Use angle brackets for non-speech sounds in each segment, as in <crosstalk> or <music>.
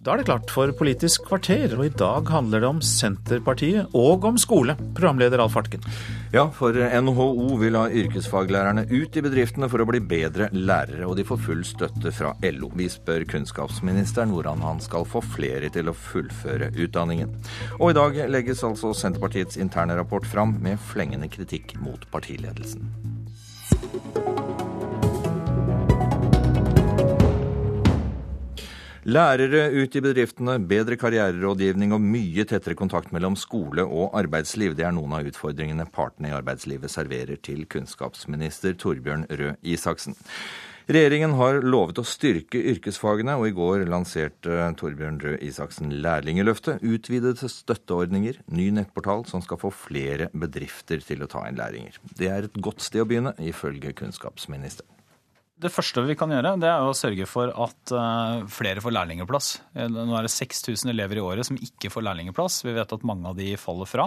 Da er det klart for Politisk kvarter, og i dag handler det om Senterpartiet og om skole. Programleder Alf Hartken. Ja, for NHO vil ha yrkesfaglærerne ut i bedriftene for å bli bedre lærere, og de får full støtte fra LO. Vi spør kunnskapsministeren hvordan han skal få flere til å fullføre utdanningen. Og i dag legges altså Senterpartiets interne rapport fram med flengende kritikk mot partiledelsen. Lærere ut i bedriftene, bedre karriererådgivning og mye tettere kontakt mellom skole og arbeidsliv, det er noen av utfordringene partene i arbeidslivet serverer til kunnskapsminister Torbjørn Røe Isaksen. Regjeringen har lovet å styrke yrkesfagene, og i går lanserte Torbjørn Røe Isaksen lærlingeløftet. Utvidede støtteordninger, ny nettportal som skal få flere bedrifter til å ta inn lærlinger. Det er et godt sted å begynne, ifølge kunnskapsministeren. Det første vi kan gjøre, det er å sørge for at eh, flere får lærlingplass. Eh, nå er det 6000 elever i året som ikke får lærlingeplass. Vi vet at mange av de faller fra.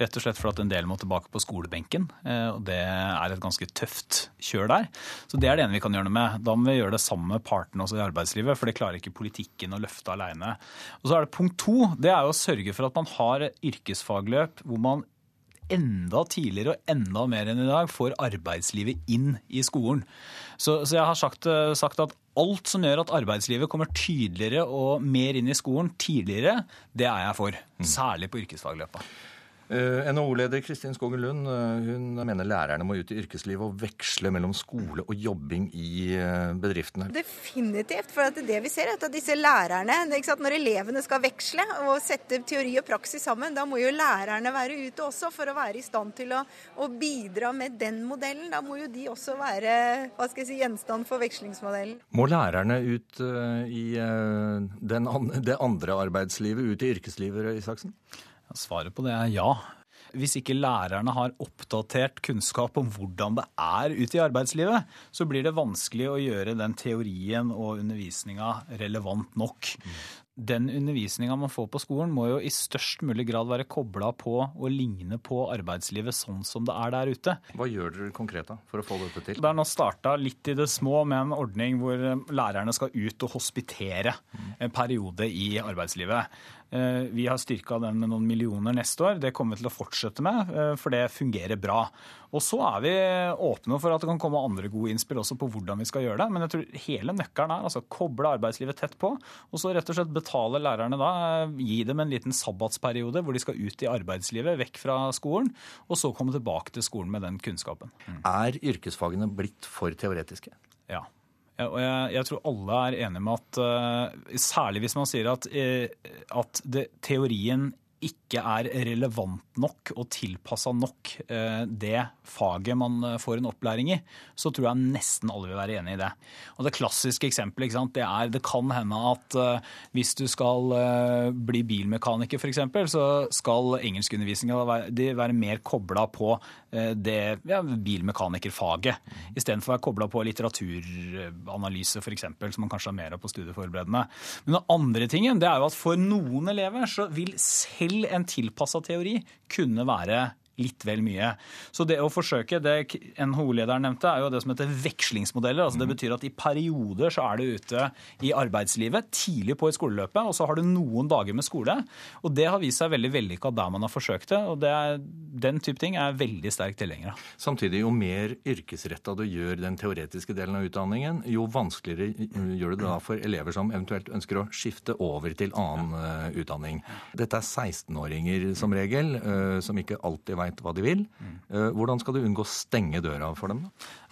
Rett og slett fordi en del må tilbake på skolebenken. Eh, og det er et ganske tøft kjør der. Så det er det ene vi kan gjøre noe med. Da må vi gjøre det sammen med partene også i arbeidslivet, for det klarer ikke politikken å løfte alene. Og så er det punkt to. Det er å sørge for at man har yrkesfagløp hvor man enda tidligere og enda mer enn i dag får arbeidslivet inn i skolen. Så, så jeg har sagt, eh, sagt, at alt som gjør at arbeidslivet kommer tydeligere og mer inn i skolen tidligere, det er jeg for. Mm. Særlig på yrkesfagløpet. Eh, NHO-leder Kristin Skogen Lund eh, hun mener lærerne må ut i yrkeslivet og veksle mellom skole og jobbing i eh, bedriftene. Definitivt. For det vi ser er at disse lærerne, Når elevene skal veksle og sette teori og praksis sammen, da må jo lærerne være ute også for å være i stand til å, å bidra med den modellen. Da må jo de også være hva skal jeg si, gjenstand for vekslingsmodellen. Må lærerne ut i den, det andre arbeidslivet, ut i yrkeslivet, Isaksen? Svaret på det er ja. Hvis ikke lærerne har oppdatert kunnskap om hvordan det er ute i arbeidslivet, så blir det vanskelig å gjøre den teorien og undervisninga relevant nok. Den undervisninga man får på skolen må jo i størst mulig grad være kobla på og ligne på arbeidslivet sånn som det er der ute. Hva gjør dere konkret da for å få dette til? Det er nå starta litt i det små med en ordning hvor lærerne skal ut og hospitere en periode i arbeidslivet. Eh, vi har styrka den med noen millioner neste år. Det kommer vi til å fortsette med, eh, for det fungerer bra. Og så er vi åpne for at det kan komme andre gode innspill også på hvordan vi skal gjøre det. Men jeg tror hele nøkkelen er altså koble arbeidslivet tett på, og så rett og slett betale lærerne da. Gi dem en liten sabbatsperiode hvor de skal ut i arbeidslivet, vekk fra skolen, og så komme tilbake til skolen med den kunnskapen. Mm. Er yrkesfagene blitt for teoretiske? Ja. Og jeg, jeg, tror alle er enige med at uh, Særlig hvis man sier at, uh, at det, teorien ikke er relevant nok og tilpassa nok uh, det faget man får en opplæring i, så tror jeg nesten alle vil være enig i det. Og Det klassiske eksempelet det er det kan hende at hvis du skal bli bilmekaniker f.eks., så skal engelskundervisninga være, mer kobla på Eh, det ja, bilmekanikerfaget, istedenfor å være kobla på litteraturanalyse f.eks., som man kanskje har mer av på studieforberedende. Men den andre tingen det er jo at for noen elever så vil selv en tilpassa teori kunne være litt vel mye. Så det å forsøke, det NHO-lederen nevnte, er jo det som heter vekslingsmodeller. Altså det mm. betyr at i perioder så er du ute i arbeidslivet tidlig på i skoleløpet, og så har du noen dager med skole. Og det har vist seg veldig vellykka der man har forsøkt det. Og det er, den type ting er jeg veldig sterk tilhenger av. Samtidig, jo mer yrkesretta du gjør den teoretiske delen av utdanningen, jo vanskeligere gjør det da for elever som eventuelt ønsker å skifte over til annen uh, utdanning. Dette er 16-åringer som regel, uh, som ikke alltid veit veit hva de vil. Eh, hvordan skal du unngå å stenge døra for dem?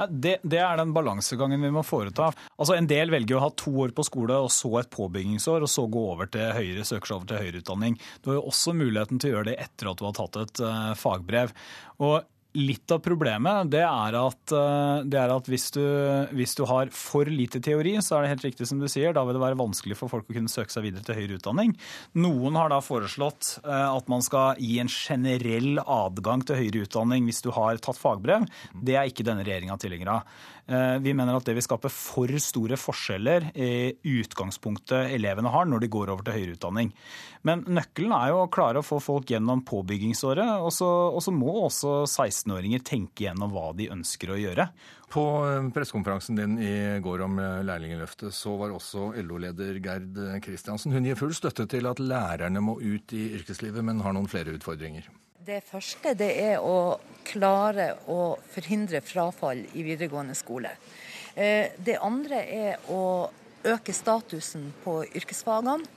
Det, det, er den balansegangen vi må foreta. Altså En del velger å ha to år på skole og så et påbyggingsår, og så gå over til høyere, søker seg over til høyere utdanning. Du har jo også muligheten til å gjøre det etter at du har tatt et uh, fagbrev. Og Litt av problemet det er at, eh, det er at hvis, du, hvis, du, har for lite teori, så er det helt riktig som du sier, da vil det være vanskelig for folk å kunne søke seg videre til høyere utdanning. Noen har da foreslått eh, at man skal gi en generell adgang til høyere utdanning hvis du har tatt fagbrev. Det er ikke denne regjeringa tilhenger av. Eh, vi mener at det vil skape for store forskjeller i utgangspunktet elevene har når de går over til høyere utdanning. Men nøkkelen er jo å klare å få folk gjennom påbyggingsåret. Og så, må også 16-åringer tenke gjennom hva de ønsker å gjøre. På eh, pressekonferansen din i går om lærlingløftet lærlingeløftet, så var også LO-leder Gerd Kristiansen. Hun gir full støtte til at lærerne må ut i yrkeslivet, men har noen flere utfordringer. Det første det er å klare å forhindre frafall i videregående skole. Eh, det andre er å øke statusen på yrkesfagene.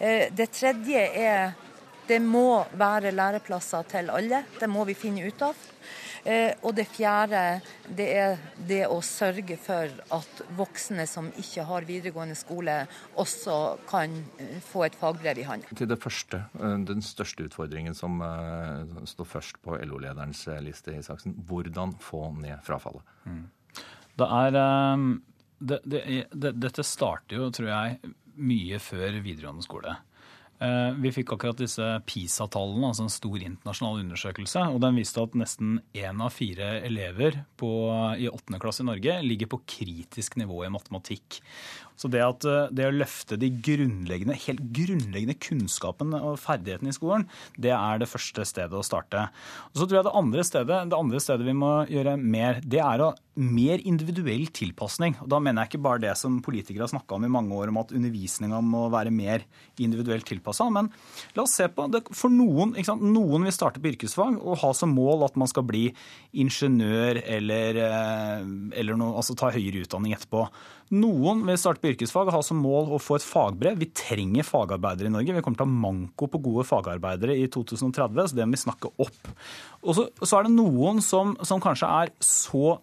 Det tredje er det må være læreplasser til alle. Det må vi finne ut av. Eh, og det fjerde det er det å sørge for at voksne som ikke har videregående skole, også kan eh, få et fagbrev i hånden. Til det første, eh, den største utfordringen som står først på LO-lederens liste, i Saksen. Hvordan få ned frafallet? Mm. Det er det, det, det, Dette starter jo, tror jeg, mye før videregående skole. Eh, vi fikk akkurat disse PISA-tallene, altså en stor internasjonal undersøkelse. og Den viste at nesten én av fire elever på, i åttende klasse i Norge ligger på kritisk nivå i matematikk. Så det, at, eh, det å løfte de grunnleggende, helt grunnleggende kunnskapene og ferdighetene i skolen, det er det første stedet å starte. Og så tror jeg det andre stedet, det andre stedet vi må gjøre mer, det er å mer individuell tilpasning. Og da mener jeg ikke bare det som politikere har snakka om i mange år, om at undervisninga må være mer individuelt tilpassa. Men la oss se på det. For noen, noen vil starte på yrkesfag og ha som mål at man skal bli ingeniør eller, eh, eller noe, altså ta høyere utdanning etterpå. Noen vil starte på yrkesfag og ha som mål å få et fagbrev. Vi trenger fagarbeidere i Norge. Vi kommer til å ha manko på gode fagarbeidere i 2030, så det må vi snakke opp. Og så, så er det noen som, som, kanskje er så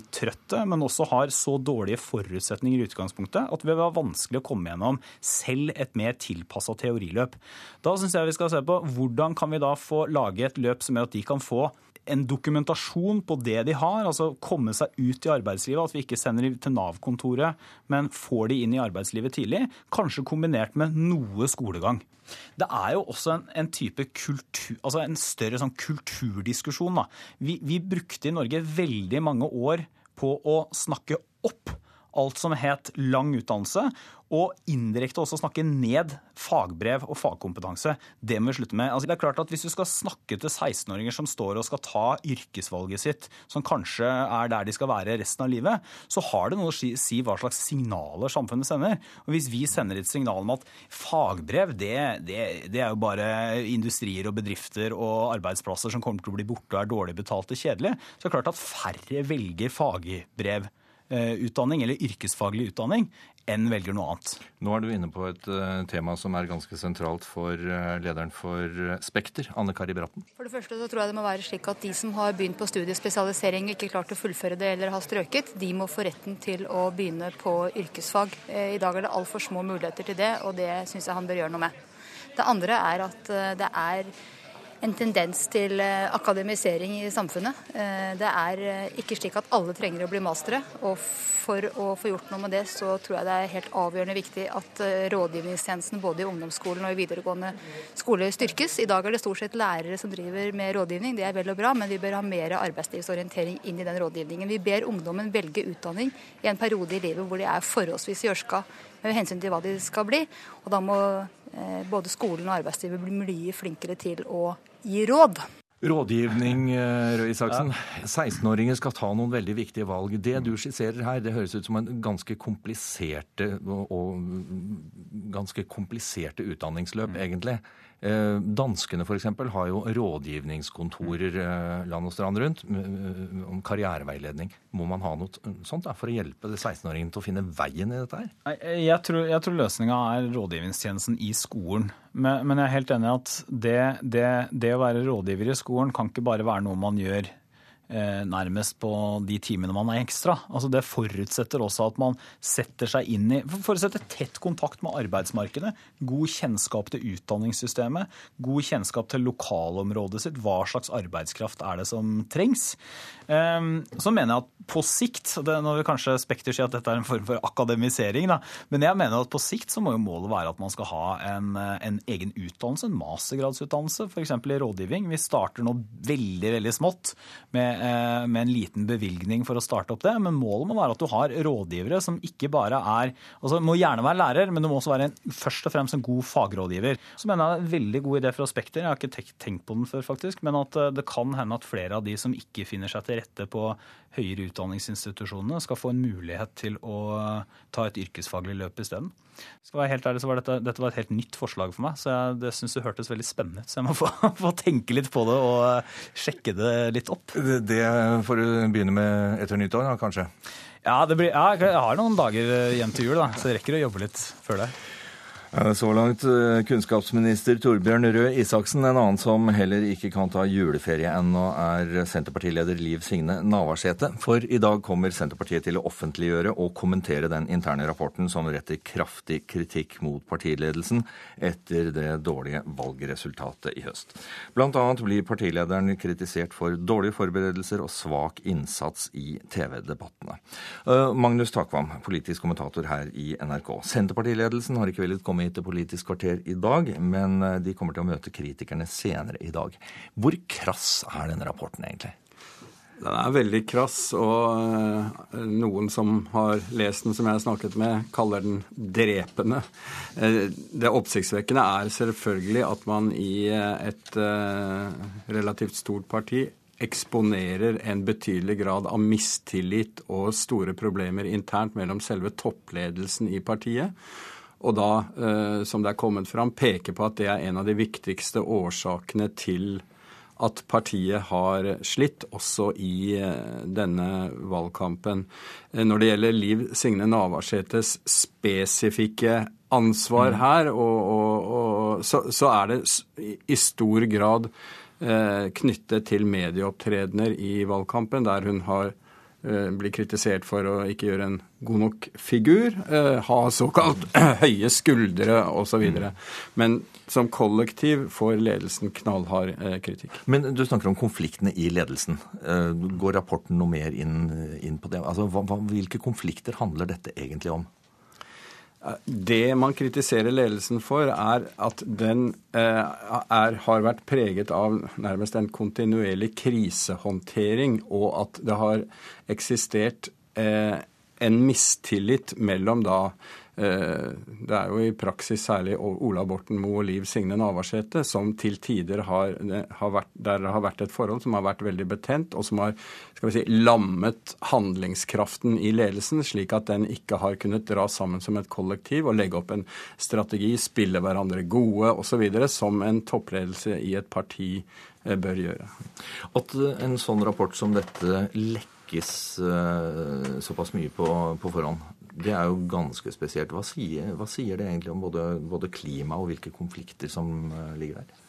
teoritrøtte, men også har så dårlige forutsetninger i utgangspunktet at det vil være vanskelig å komme gjennom selv et mer tilpassa teoriløp. Da syns jeg vi skal se på hvordan kan vi da få lage et løp som gjør at de kan få en dokumentasjon på det de har, altså komme seg ut i arbeidslivet. At vi ikke sender dem til Nav-kontoret, men får de inn i arbeidslivet tidlig. Kanskje kombinert med noe skolegang. Det er jo også en, en type kultur, altså en større sånn kulturdiskusjon. Da. Vi, vi brukte i Norge veldig mange år på å snakke opp alt som het lang utdannelse, og indirekte også snakke ned fagbrev og fagkompetanse. Det må vi slutte med. Altså, det er klart at Hvis du skal snakke til 16-åringer som står og skal ta yrkesvalget sitt, som kanskje er der de skal være resten av livet, så har det noe å si hva slags signaler samfunnet sender. Og Hvis vi sender et signal om at fagbrev det, det, det er jo bare industrier og bedrifter og arbeidsplasser som kommer til å bli borte og er dårlig betalt og kjedelig, så er det klart at færre velger fagbrev utdanning, eller yrkesfaglig utdanning, enn velger noe annet. Nå er du inne på et uh, tema som er ganske sentralt for uh, lederen for Spekter, Anne Kari Bratten. For det første så tror jeg det må være slik at de som har begynt på studiespesialisering og ikke klart å fullføre det eller har strøket, de må få retten til å begynne på yrkesfag. I dag er det altfor små muligheter til det, og det syns jeg han bør gjøre noe med. Det andre er at det er en tendens til eh, akademisering i samfunnet. Eh, det er eh, ikke slik at alle trenger å bli mastere. Og for å få gjort noe med det, så tror jeg det er helt avgjørende viktig at rådgivningstjenesten både i ungdomsskolen og i videregående skole styrkes. I dag er det stort sett lærere som driver med rådgivning, det er vel og bra, men vi bør ha mer arbeidslivsorientering inn i den rådgivningen. Vi ber ungdommen velge utdanning i en periode i livet hvor de er forholdsvis gjørska med hensyn til hva de skal bli. Og da må både skolen og arbeidslivet bli mye flinkere til å gi råd. Rådgivning, eh, Røe Isaksen. 16-åringer skal ta noen veldig viktige valg. Det du skisserer her, det høres ut som en ganske kompliserte og ganske kompliserte utdanningsløp, mm. egentlig. Eh, danskene f.eks. har jo rådgivningskontorer eh, land og strand rundt om karriereveiledning. Må man ha noe sånt da, for å hjelpe 16-åringen til å finne veien i dette her? Jeg tror, jeg tror løsninga er rådgivningstjenesten i skolen. Men, men, jeg er helt enig i at det, det, det å være rådgiver i skolen kan ikke bare være noe man gjør Eh, nærmest på de timene man er ekstra. Altså Det forutsetter også at man setter seg inn i Forutsetter tett kontakt med arbeidsmarkedet, god kjennskap til utdanningssystemet, god kjennskap til lokalområdet sitt, hva slags arbeidskraft er det som trengs. Ehm, så mener jeg at på sikt, nå vil kanskje Spekter si at dette er en form for akademisering, da, men jeg mener at på sikt så må jo målet være at man skal ha en, en egen utdannelse, en mastergradsutdannelse, f.eks. i rådgivning. Vi starter nå veldig, veldig smått med eh, med en liten bevilgning for å starte opp det. Men målet må være at du har rådgivere som ikke bare er altså Må gjerne være lærer, men du må også være en, først og fremst en god fagrådgiver. Så mener jeg det er en veldig god idé fra Spekter, jeg har ikke tenkt på den før faktisk, men at det kan hende at flere av de som ikke finner seg til rette på høyere utdanningsinstitusjonene, skal få en mulighet til å ta et yrkesfaglig løp isteden. Skal være helt ærlig, så var dette, dette var et helt nytt forslag for meg, så jeg, det syns det hørtes veldig spennende ut. Så jeg må få, <laughs> få, tenke litt på det og sjekke det litt opp. Det får du begynne med etter nyttår, da, kanskje? Ja, blir, ja, jeg har noen dager hjem til jul, da, så jeg rekker å jobbe litt før det. Så langt eh, kunnskapsminister Torbjørn Røe Isaksen. En annen som heller ikke kan ta juleferie ennå, er Senterpartileder Liv Signe Navarsete. For i dag kommer Senterpartiet til å offentliggjøre og kommentere den interne rapporten som retter kraftig kritikk mot partiledelsen etter det dårlige valgresultatet i høst. Blant annet blir partilederen kritisert for dårlige forberedelser og svak innsats i TV-debattene. Eh, Magnus Takvam, politisk kommentator her i NRK. Senterpartiledelsen har ikke villet komme hit til Politisk kvarter i dag, men eh, de kommer til å møte kritikerne senere i dag. Hvor krass er denne rapporten egentlig? Den er veldig krass, og eh, noen som har lest den, som jeg har snakket med, kaller den drepende. Eh, det oppsiktsvekkende er selvfølgelig at man i et relativt stort parti eksponerer en betydelig grad av mistillit og store problemer internt mellom selve toppledelsen i partiet og da, eh, som det er kommet fram, peker på at det er en av de viktigste årsakene til at partiet har slitt, også i eh, denne valgkampen. Eh, når det gjelder Liv Signe Navarsetes spesifikke ansvar mm. her, og, og, og, så, så, er det i stor grad eh, knyttet til medieopptredener i valgkampen, der hun har blir kritisert for å ikke gjøre en god nok figur, eh, ha såkalt <clears throat> høye skuldre osv. Mm. Men som kollektiv får ledelsen knallhard eh, kritikk. Men du snakker om konfliktene i ledelsen. Går rapporten noe mer inn, inn på det? Altså, hva, hvilke konflikter handler dette egentlig om? Det man kritiserer ledelsen for, er at den eh, er, har vært preget av nærmest en kontinuerlig krisehåndtering, og at det har eksistert eh, en mistillit mellom da det er jo i praksis særlig Ola Borten Moe og Liv Signe Navarsete som til tider har, har vært, der har vært et forhold som har vært veldig betent, og som har skal vi si, lammet handlingskraften i ledelsen, slik at den ikke har kunnet dra sammen som et kollektiv og legge opp en strategi, spille hverandre gode osv., som en toppledelse i et parti eh, bør gjøre. At en sånn rapport som dette lekkes eh, såpass mye på, på forhånd, det er jo ganske spesielt. Hva sier, hva sier det egentlig om både, både, klima og hvilke konflikter som eh, ligger der?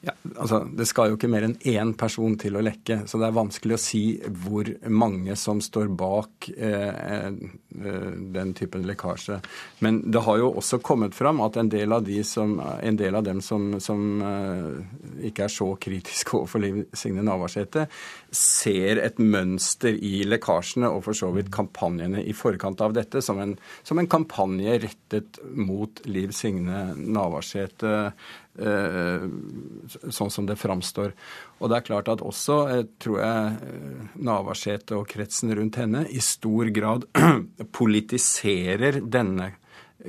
Ja, altså, Det skal jo ikke mer enn én person til å lekke, så det er vanskelig å si hvor mange som står bak eh, eh, den typen lekkasje. Men det har jo også kommet fram at en del av, de som, del av dem som, som eh, ikke er så kritiske <laughs> overfor Liv Signe Navarsete, ser et mønster i lekkasjene og for så vidt kampanjene i forkant av dette som en, som en kampanje rettet mot Liv Signe Navarsete sånn som det framstår. Og det er klart at også, eh, tror jeg, eh, Navarsete og kretsen rundt henne i stor grad <clears throat> politiserer denne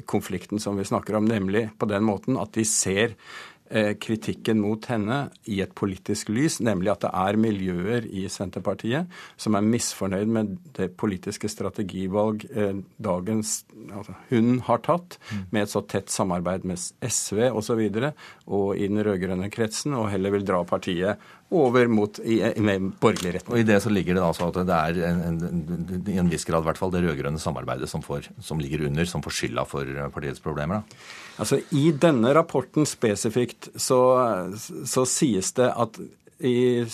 konflikten som vi snakker om, nemlig på den måten at de ser Eh, kritikken mot henne i et politisk lys, nemlig at det er miljøer i Senterpartiet som er misfornøyd med det politiske strategivalg eh, dagens altså hun har tatt, mm. med et så tett samarbeid med SV osv. Og, så videre, og i den rød-grønne kretsen, og heller vil dra partiet over mot i, med borgerlig retning. Og I det så ligger det altså at det er en, en, i en viss grad hvert fall det rød-grønne samarbeidet som, får, som, ligger under, som får skylda for partiets problemer? da? Altså, I denne rapporten spesifikt så, så sies det at i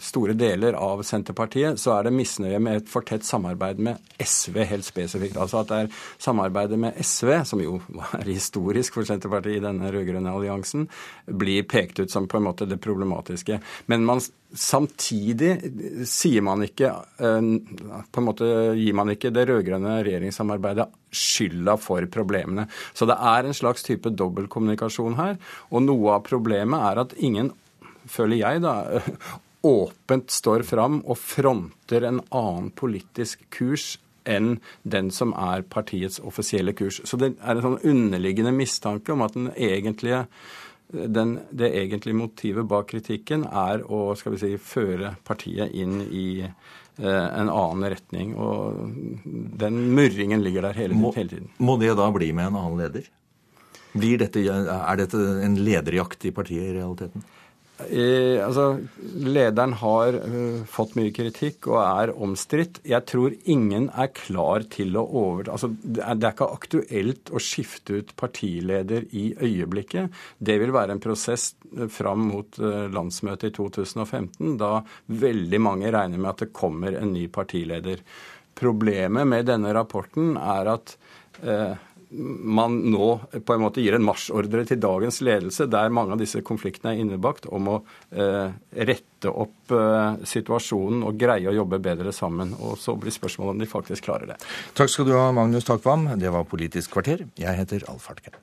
store deler av Senterpartiet så er det misnøye med et for tett samarbeid med SV helt spesifikt. Altså at det er samarbeidet med SV, som jo er historisk for Senterpartiet i denne rød-grønne alliansen, blir pekt ut som på en måte det problematiske. Men man, samtidig sier man ikke eh, På en måte gir man ikke det rød-grønne regjeringssamarbeidet skylda for problemene. Så det er en slags type dobbeltkommunikasjon her. Og noe av problemet er at ingen føler jeg, da, åpent står fram og fronter en annen politisk kurs enn den som er partiets offisielle kurs. Så det er en sånn underliggende mistanke om at den egentlige, den, det egentlige motivet bak kritikken er å skal vi si, føre partiet inn i eh, en annen retning. Og den murringen ligger der hele, Må, hele tiden. må det da bli med en annen leder? Blir dette, er dette en lederjakt i partiet i realiteten? Eh, altså, lederen har uh, fått mye kritikk og er omstridt. Jeg tror ingen er klar til å over... Altså, det, er, det er ikke aktuelt å skifte ut partileder i øyeblikket. Det vil være en prosess eh, fram mot uh, landsmøtet i 2015, da veldig mange regner med at det kommer en ny partileder. Problemet med denne rapporten er at eh, man nå på en måte gir en marsjordre til dagens ledelse, der mange av disse konfliktene er innebakt, om å eh, rette opp eh, situasjonen og greie å jobbe bedre sammen. Og så blir spørsmålet om de faktisk klarer det. Takk skal du ha, Magnus Takvam. Det var Politisk kvarter. Jeg heter Alf Hartken.